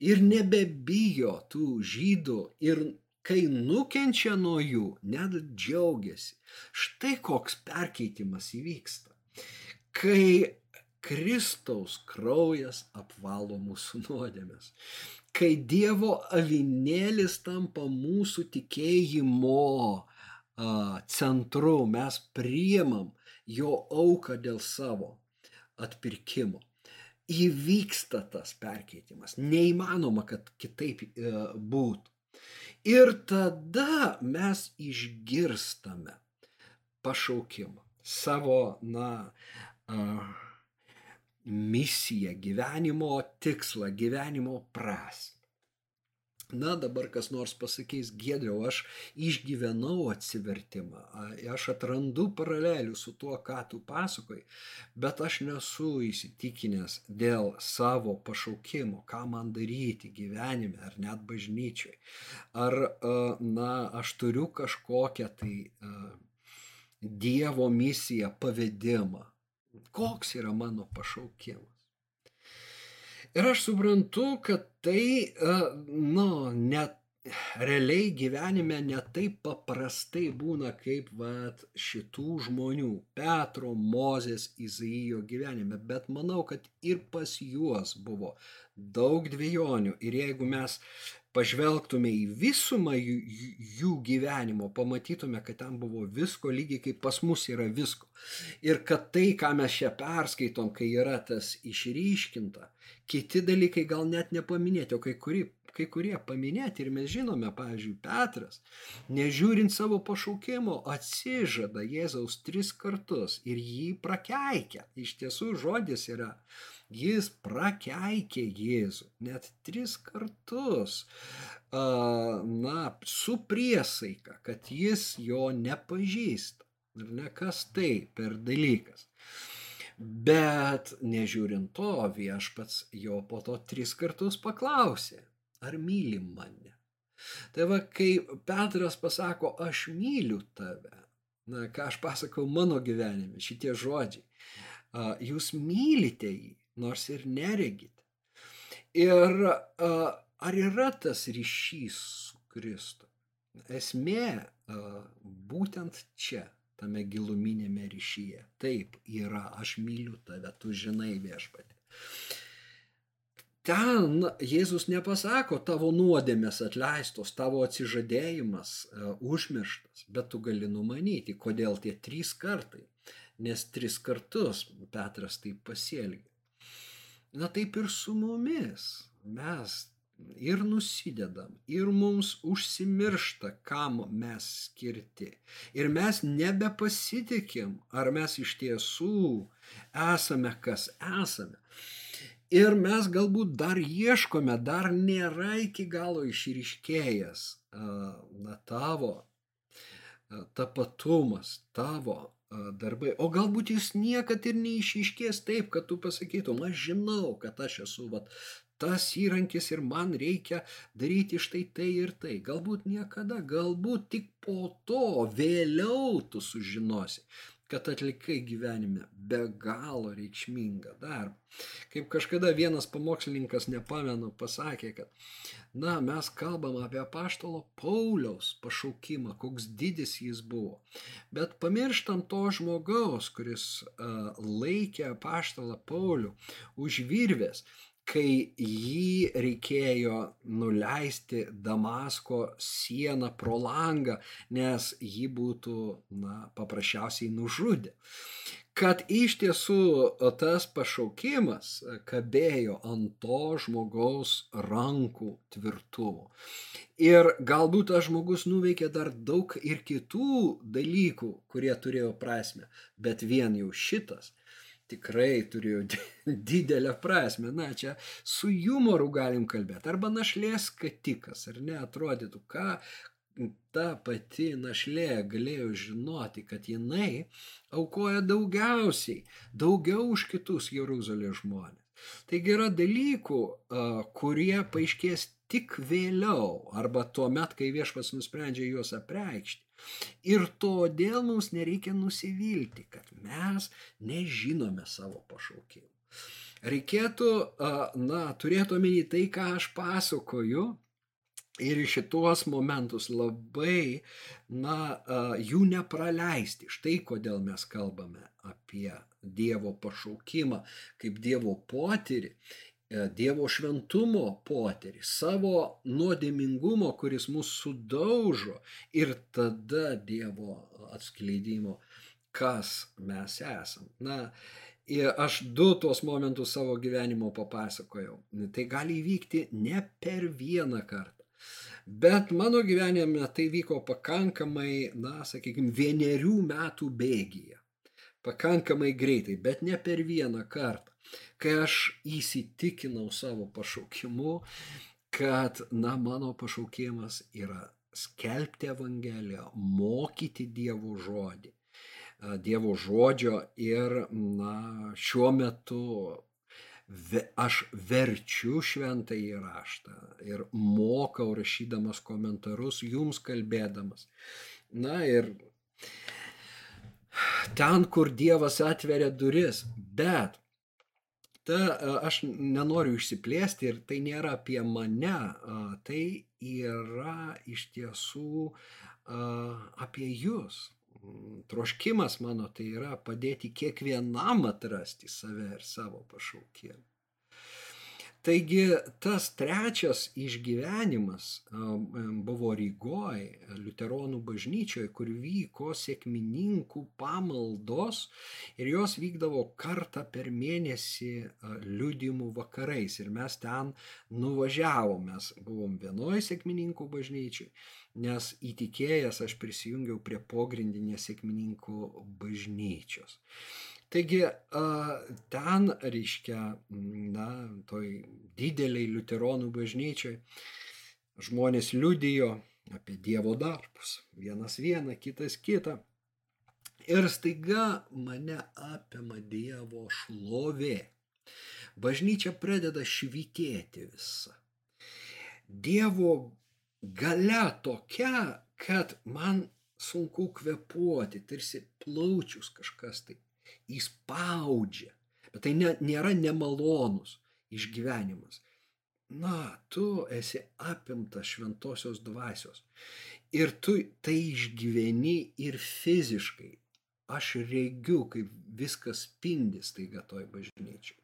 ir nebebijo tų žydų ir kai nukenčia nuo jų, net džiaugiasi. Štai koks perkeitimas įvyksta. Kai Kristaus kraujas apvalo mūsų nuodėmės. Kai Dievo avinėlis tampa mūsų tikėjimo centru, mes priemam jo auką dėl savo atpirkimo įvyksta tas perkeitimas. Neįmanoma, kad kitaip e, būtų. Ir tada mes išgirstame pašaukimą, savo, na, misiją, gyvenimo tikslą, gyvenimo prasme. Na, dabar kas nors pasakys, gėdriau, aš išgyvenau atsivertimą, aš atrandu paralelių su tuo, ką tu pasakoji, bet aš nesu įsitikinęs dėl savo pašaukimo, ką man daryti gyvenime ar net bažnyčiai. Ar, na, aš turiu kažkokią tai Dievo misiją, pavedimą. Koks yra mano pašaukimas? Ir aš suprantu, kad tai, nu, net realiai gyvenime netaip paprastai būna kaip vat, šitų žmonių - Petro, Mozės, Izaijo gyvenime, bet manau, kad ir pas juos buvo daug dviejonių. Ir jeigu mes pažvelgtume į visumą jų, gyvenimo, pamatytume, kad ten buvo visko lygiai kaip pas mus yra visko. Ir kad tai, ką mes čia perskaitom, kai yra tas išryškinta, kiti dalykai gal net nepaminėti, o kai, kuri, kai kurie paminėti ir mes žinome, pavyzdžiui, Petras, nežiūrint savo pašaukimo, atsižada Jėzaus tris kartus ir jį prakeikia. Iš tiesų žodis yra, jis prakeikė Jėzų net tris kartus, na, su priesaika, kad jis jo nepažįsta. Ir ne kas tai per dalykas. Bet nežiūrint to, viešpats jo po to tris kartus paklausė, ar myli mane. Tai va, kai Petras pasako, aš myliu tave, na, ką aš pasakau mano gyvenime, šitie žodžiai, jūs mylite jį, nors ir neregite. Ir ar yra tas ryšys su Kristu? Esmė būtent čia tame giluminėme ryšyje. Taip yra, aš myliu tave, tu žinai viešpatį. Ten Jėzus nepasako, tavo nuodėmės atleistos, tavo atsižadėjimas e, užmirštas, bet tu gali numanyti, kodėl tie trys kartai. Nes tris kartus Petras taip pasielgė. Na taip ir su mumis. Mes ir nusidedam, ir mums užsimiršta, kam mes skirti. Ir mes nebepasitikim, ar mes iš tiesų esame, kas esame. Ir mes galbūt dar ieškome, dar nėra iki galo išryškėjęs na, tavo tapatumas, tavo darbai. O galbūt jis niekad ir neišiškės taip, kad tu pasakytum, aš žinau, kad aš esu vat, tas įrankis ir man reikia daryti štai tai ir tai. Galbūt niekada, galbūt tik po to, vėliau tu sužinosi kad atlikai gyvenime be galo reikšmingą darbą. Kaip kažkada vienas pamokslininkas, nepamenu, pasakė, kad, na, mes kalbam apie paštalo Pauliaus pašaukimą, koks didis jis buvo. Bet pamirštam to žmogaus, kuris uh, laikė paštalą Paulių už virvės kai jį reikėjo nuleisti Damasko sieną pro langą, nes jį būtų, na, paprasčiausiai nužudę. Kad iš tiesų tas pašaukimas kabėjo ant to žmogaus rankų tvirtumo. Ir galbūt tas žmogus nuveikė dar daug ir kitų dalykų, kurie turėjo prasme, bet vien jau šitas tikrai turėjo didelę prasme. Na, čia su humoru galim kalbėti. Arba našlės skatikas, ar ne, atrodytų, ką ta pati našlė galėjo žinoti, kad jinai aukoja daugiausiai, daugiau už kitus Jeruzalės žmonės. Taigi yra dalykų, kurie paaiškės tik vėliau, arba tuo met, kai viešpas nusprendžia juos apreikšti. Ir todėl mums nereikia nusivilti, kad mes nežinome savo pašaukimų. Reikėtų, na, turėti omeny tai, ką aš pasakoju. Ir šituos momentus labai, na, jų nepraleisti. Štai kodėl mes kalbame apie Dievo pašaukimą, kaip Dievo potyrį E, Dievo šventumo potyrį, savo nuodėmingumo, kuris mus sudaužo ir tada Dievo atskleidimo, kas mes esam. Na, aš du tuos momentus savo gyvenimo papasakojau. Tai gali įvykti ne per vieną kartą. Bet mano gyvenime tai vyko pakankamai, na, sakykime, vienerių metų bėgyje. Pakankamai greitai, bet ne per vieną kartą kai aš įsitikinau savo pašaukimu, kad, na, mano pašaukimas yra skelbti Evangeliją, mokyti Dievo žodį. Dievo žodžio ir, na, šiuo metu aš verčiu šventą įraštą ir mokau rašydamas komentarus, jums kalbėdamas. Na ir ten, kur Dievas atveria duris, bet ta, aš nenoriu išsiplėsti ir tai nėra apie mane, tai yra iš tiesų apie jūs. Troškimas mano tai yra padėti kiekvienam atrasti save ir savo pašaukimą. Taigi tas trečias išgyvenimas buvo Rygoj, Luteronų bažnyčioje, kur vyko sėkmininkų pamaldos ir jos vykdavo kartą per mėnesį liudimų vakarais. Ir mes ten nuvažiavom, mes buvom vienoj sėkmininkų bažnyčiai, nes įtikėjęs aš prisijungiau prie pogrindinės sėkmininkų bažnyčios. Taigi ten, reiškia, na, toj dideliai liuteronų bažnyčiai žmonės liudijo apie Dievo darbus. Vienas vieną, kitas kitą. Ir staiga mane apima Dievo šlovė. Bažnyčia pradeda švitėti visą. Dievo gale tokia, kad man sunku kvepuoti, tarsi plaučius kažkas tai įspaudžia. Bet tai ne, nėra nemalonus išgyvenimas. Na, tu esi apimtas šventosios dvasios. Ir tu tai išgyveni ir fiziškai. aš regiu, kaip viskas spindi staiga toj bažnyčiai.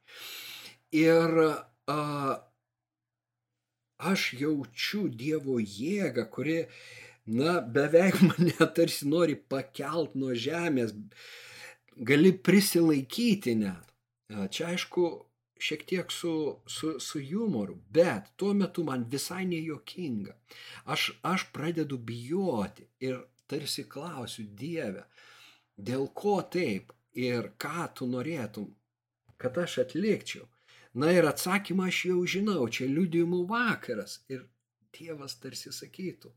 Ir a, aš jaučiu Dievo jėgą, kuri, na, beveik mane tarsi nori pakelt nuo žemės, gali prisilaikyti net. Čia aišku, šiek tiek su, su, su humoru, bet tuo metu man visai nejuokinga. Aš, aš pradedu bijoti ir tarsi klausiu Dievę, dėl ko taip ir ką tu norėtum, kad aš atlikčiau. Na ir atsakymą aš jau žinau, čia liudijimų vakaras ir Dievas tarsi sakytų,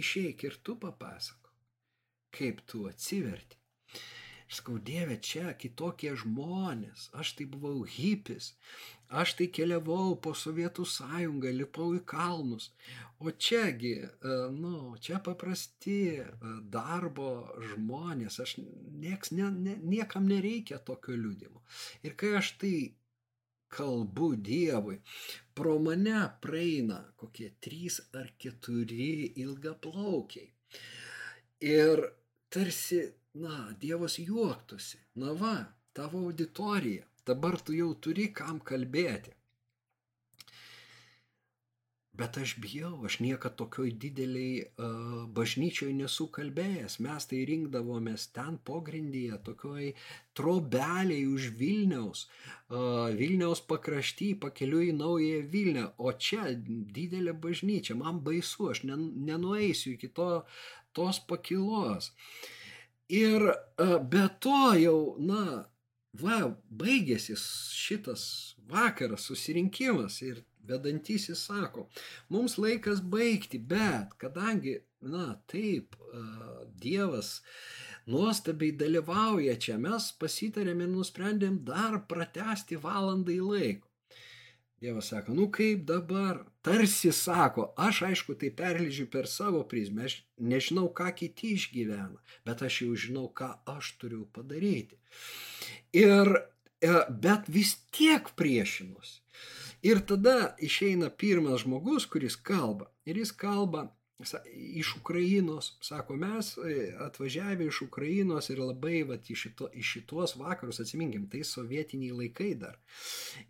išeik ir tu papasako, kaip tu atsiverti. Aš sakau, Dieve, čia kitokie žmonės, aš tai buvau hipis, aš tai keliavau po Sovietų sąjungą, lipau į kalnus, o čiagi, e, nu, čia paprasti e, darbo žmonės, aš nieks, ne, ne, niekam nereikia tokio liūdimo. Ir kai aš tai kalbu Dievui, pro mane praeina kokie trys ar keturi ilgaplaukiai. Ir tarsi na, Dievas juoktųsi. Na va, tavo auditorija. Dabar tu jau turi kam kalbėti. Bet aš bijau, aš niekada tokioj dideliai uh, bažnyčioj nesu kalbėjęs. Mes tai rinkdavomės ten pogrindyje, tokioj trobeliai už Vilniaus, uh, Vilniaus pakrašty, pakeliu į naują Vilnią. O čia didelė bažnyčia, man baisu, aš nenueisiu iki to, tos pakilos. Uh, Ir e, be to jau, na, va, baigėsi šitas vakaras, susirinkimas ir vedantysis sako, mums laikas baigti, bet kadangi, na, taip, e, Dievas nuostabiai dalyvauja čia, mes pasitarėm ir nusprendėm dar pratesti valandai laiko. Dievas sako, nu kaip dabar, tarsi sako, aš aišku tai perleidžiu per savo prizmę, aš nežinau, ką kiti išgyvena, bet aš jau žinau, ką aš turiu padaryti. Ir, e, bet vis tiek priešinusi. Ir tada išeina pirmas žmogus, kuris kalba. Ir jis kalba iš Ukrainos, sako, mes e, atvažiavę iš Ukrainos ir labai vat, iš, šito, iš šitos vakarus, atsiminkim, tai sovietiniai laikai dar.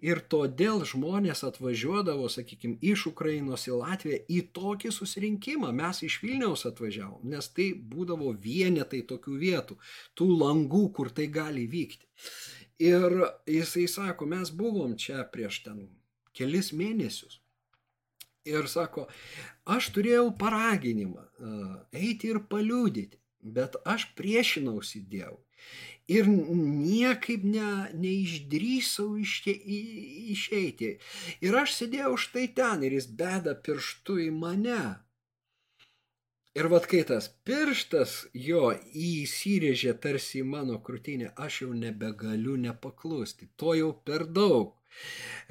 Ir todėl žmonės atvažiuodavo, sakykime, iš Ukrainos į Latviją į tokį susirinkimą. Mes iš Vilniaus atvažiavom, nes tai būdavo vienetai tokių vietų, tų langų, kur tai gali vykti. Ir jisai sako, mes buvom čia prieš ten kelis mėnesius. Ir sako, aš turėjau paraginimą eiti ir paliūdyti, bet aš priešinausi Dievui. Ir niekaip ne, neišdrysau iške, išeiti. Ir aš sėdėjau štai ten ir jis beda pirštu į mane. Ir vad kai tas pirštas jo įsirėžė tarsi į mano krūtinę, aš jau nebegaliu nepaklusti. To jau per daug.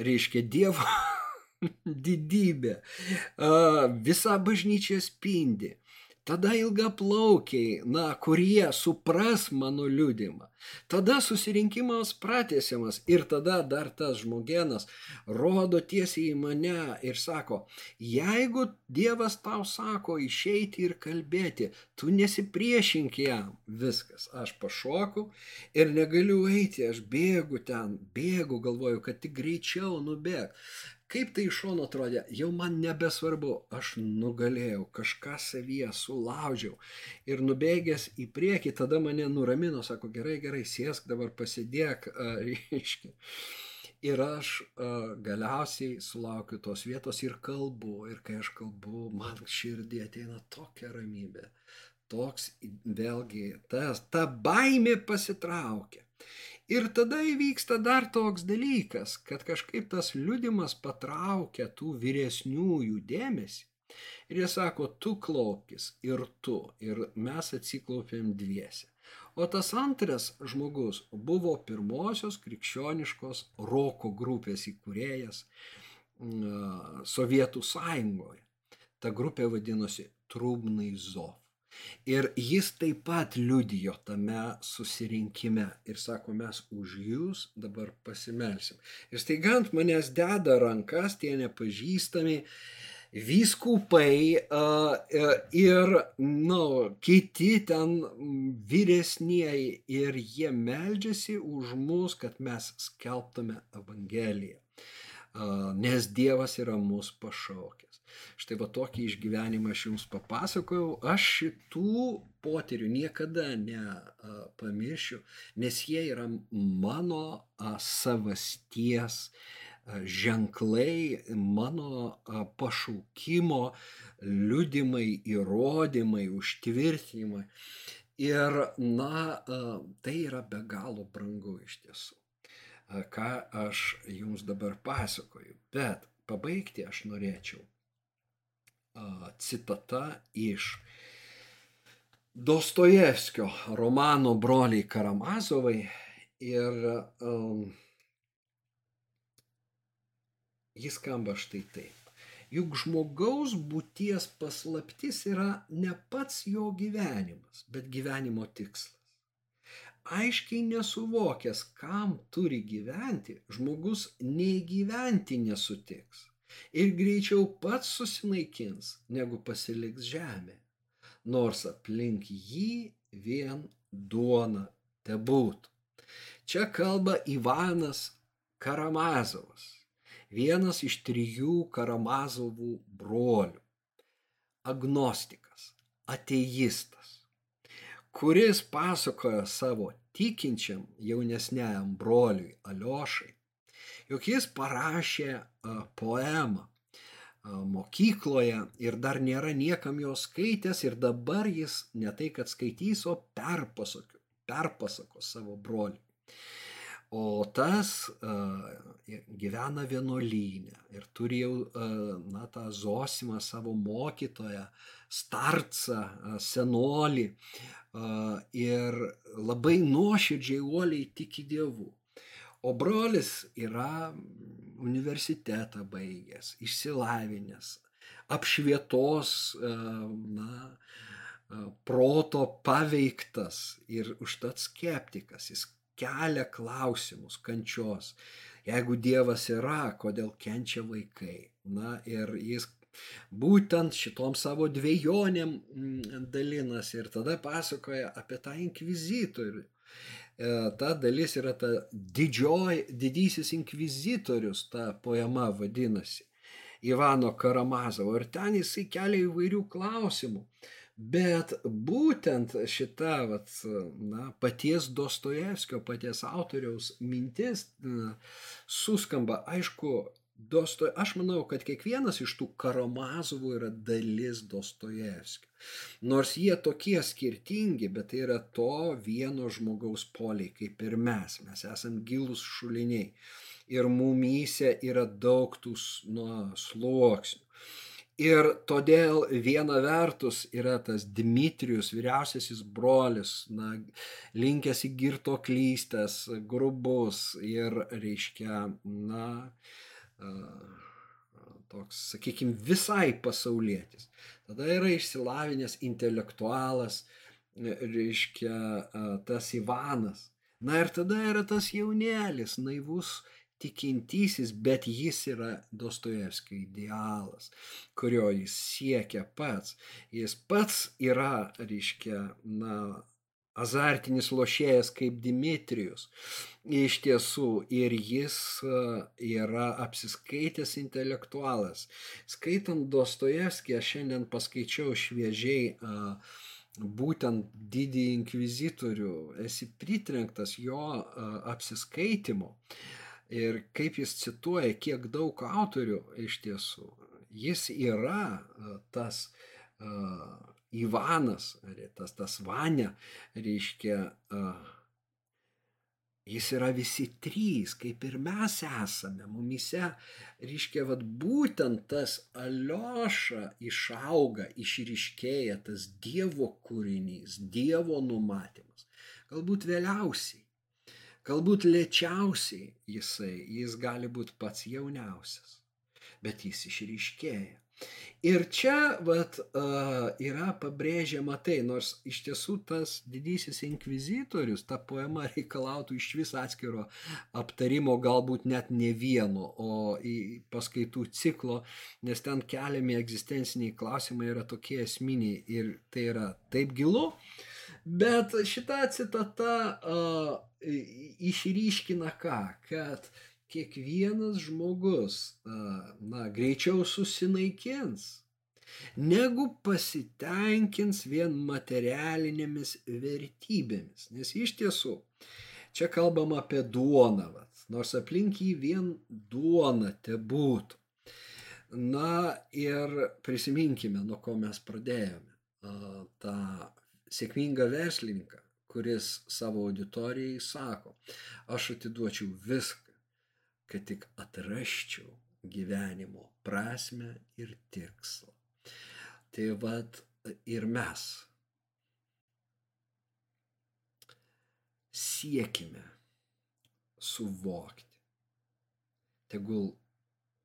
Reiškia, Dievo didybė. Visa bažnyčia spindi. Tada ilgaplaukiai, na, kurie supras mano liūdimą. Tada susirinkimas pratesiamas ir tada dar tas žmogienas rodo tiesiai į mane ir sako, jeigu Dievas tau sako išeiti ir kalbėti, tu nesipriešink jam. Viskas, aš pašoku ir negaliu eiti, aš bėgu ten, bėgu, galvoju, kad tik greičiau nubėg. Kaip tai iš šono atrodė, jau man nebesvarbu, aš nugalėjau, kažką savyje sulaužiau ir nubėgęs į priekį, tada mane nuramino, sako, gerai, gerai, sėsk dabar pasidėk, reiškia. Ir aš uh, galiausiai sulaukiu tos vietos ir kalbu. Ir kai aš kalbu, man širdį ateina tokia ramybė. Toks vėlgi, tas, ta baimė pasitraukia. Ir tada įvyksta dar toks dalykas, kad kažkaip tas liudimas patraukia tų vyresniųjų dėmesį. Ir jie sako, tu klaupkis ir tu, ir mes atsiklaupėm dviese. O tas antras žmogus buvo pirmosios krikščioniškos roko grupės įkūrėjas Sovietų sąjungoje. Ta grupė vadinosi Trubnai Zov. Ir jis taip pat liudijo tame susirinkime ir sako, mes už jūs dabar pasimelsim. Ir staiga ant manęs deda rankas tie nepažįstami vyskupai ir nu, kiti ten vyresnieji ir jie meldžiasi už mus, kad mes skelbtume Evangeliją, nes Dievas yra mūsų pašaukęs. Štai va tokį išgyvenimą aš jums papasakojau. Aš šitų potyrių niekada nepamiršiu, nes jie yra mano savasties ženklai, mano pašaukimo, liudimai, įrodymai, užtvirtinimai. Ir, na, tai yra be galo brangu iš tiesų, ką aš jums dabar pasakoju. Bet pabaigti aš norėčiau citata iš Dostojevskio romano Broliai Karamazovai ir um, jis skamba štai taip. Juk žmogaus būties paslaptis yra ne pats jo gyvenimas, bet gyvenimo tikslas. Aiškiai nesuvokęs, kam turi gyventi, žmogus nei gyventi nesutiks ir greičiau pats susinaikins, negu pasiliks žemė, nors aplink jį vien duona tebūtų. Čia kalba Ivanas Karamazovas, vienas iš trijų Karamazovų brolių, agnostikas, ateistas, kuris pasakojo savo tikinčiam jaunesniajam broliui Aliošai, jog jis parašė poemą mokykloje ir dar nėra niekam jo skaitęs ir dabar jis ne tai, kad skaitys, o perpasakos, perpasakos savo broliui. O tas uh, gyvena vienuolynę ir turi jau, na, tą Zosimą savo mokytoją, starcą, senolį ir labai nuoširdžiai uoliai tiki Dievu. O brolis yra universitetą baigęs, išsilavinęs, apšvietos, e, na, e, proto paveiktas ir užtat skeptikas. Jis kelia klausimus kančios. Jeigu Dievas yra, kodėl kenčia vaikai? Na ir jis būtent šitom savo dviejonėm dalinasi ir tada pasakoja apie tą inkvizitorių ta dalis yra ta didžioj, didysis inkvizitorius, ta poema vadinasi. Ivano Karamazovo. Ir ten jisai kelia įvairių klausimų. Bet būtent šita vat, na, paties Dostojevskio, paties autoriaus mintis na, suskamba, aišku, Dostoj, aš manau, kad kiekvienas iš tų Karamazovų yra dalis Dostojevskio. Nors jie tokie skirtingi, bet tai yra to vieno žmogaus poliai, kaip ir mes. Mes esame gilus šuliniai. Ir mumyse yra daug tų nuo sluoksnių. Ir todėl viena vertus yra tas Dmitrijus, vyriausiasis brolis, na, linkęs į girto klystės, grubus ir, reiškia, na, toks, sakykime, visai pasaulietis. Tada yra išsilavinęs intelektualas, reiškia, tas Ivanas. Na ir tada yra tas jaunelis, naivus tikintysis, bet jis yra Dostojevskio idealas, kurio jis siekia pats. Jis pats yra, reiškia, na, azartinis lošėjas kaip Dimitrijus. Iš tiesų, ir jis e, yra apsiskaitęs intelektualas. Skaitant Dostojevskį, aš šiandien paskaičiau šviežiai e, būtent didį inkvizitorių, esi pritrenktas jo e, apsiskaitimo. Ir kaip jis cituoja, kiek daug autorių iš tiesų. Jis yra tas uh, Ivanas, tas, tas Vania, reiškia, jis yra visi trys, kaip ir mes esame, mumise, reiškia, vad būtent tas Alioša išauga, išryškėja tas Dievo kūrinys, Dievo numatymas. Galbūt vėliausiai, galbūt lėčiausiai jisai, jis gali būti pats jauniausias, bet jis išryškėja. Ir čia vat, yra pabrėžiama tai, nors iš tiesų tas didysis inkvizitorius, ta poema reikalautų iš vis atskiro aptarimo, galbūt net ne vieno, o paskaitų ciklo, nes ten keliami egzistenciniai klausimai yra tokie esminiai ir tai yra taip gilu. Bet šita citata uh, išryškina ką, kad kiekvienas žmogus, na, greičiau susinaikins, negu pasitenkins vien materialinėmis vertybėmis. Nes iš tiesų, čia kalbam apie duoną, vat, nors aplink jį vien duona te būtų. Na ir prisiminkime, nuo ko mes pradėjome. Ta sėkmingą verslininką, kuris savo auditorijai sako, aš atiduočiau viską kad tik atraščiau gyvenimo prasme ir tikslą. Tai vad ir mes siekime suvokti. Tegul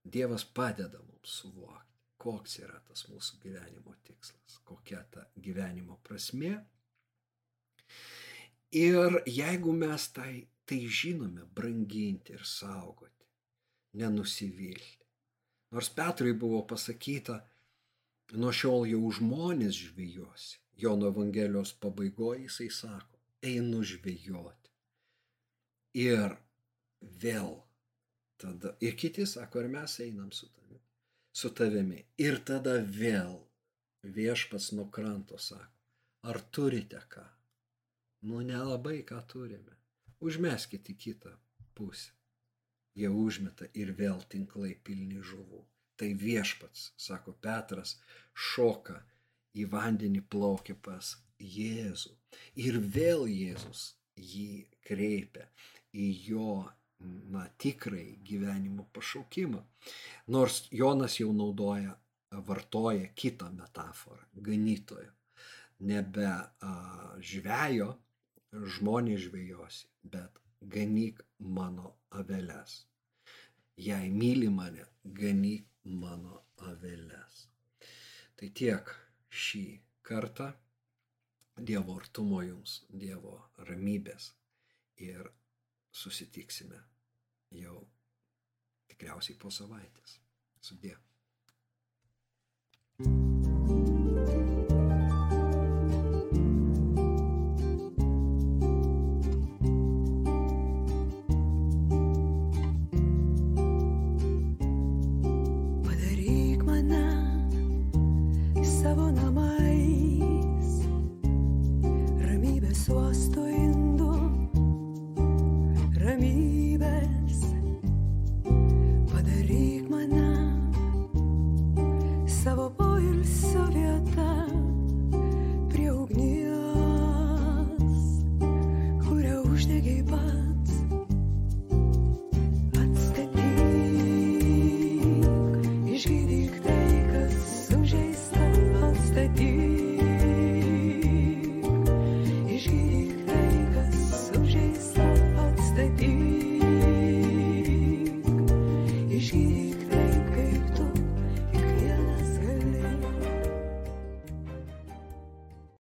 Dievas padeda mums suvokti, koks yra tas mūsų gyvenimo tikslas, kokia ta gyvenimo prasme. Ir jeigu mes tai tai žinome branginti ir saugoti, nenusivilti. Nors Petrui buvo pasakyta, nuo šiol jau žmonės žvėjosi. Jono Evangelijos pabaigoje jisai sako, einu žvėjoti. Ir vėl tada, ir kiti sako, ar mes einam su tavimi. Su tavimi. Ir tada vėl viešpats nuo kranto sako, ar turite ką? Nu, nelabai ką turime užmeskit į kitą pusę. Jie užmeta ir vėl tinklai pilni žuvų. Tai viešpats, sako Petras, šoka į vandenį plaukia pas Jėzų. Ir vėl Jėzus jį kreipia į jo na, tikrai gyvenimo pašaukimą. Nors Jonas jau naudoja, vartoja kitą metaforą - ganytojo. Nebe a, žvejo, žmonės žvejosi, bet ganyk mano aveles. Jei myli mane, ganyk mano aveles. Tai tiek šį kartą. Dievo artumo jums, Dievo ramybės ir susitiksime jau tikriausiai po savaitės. Sudė. uždegei pats.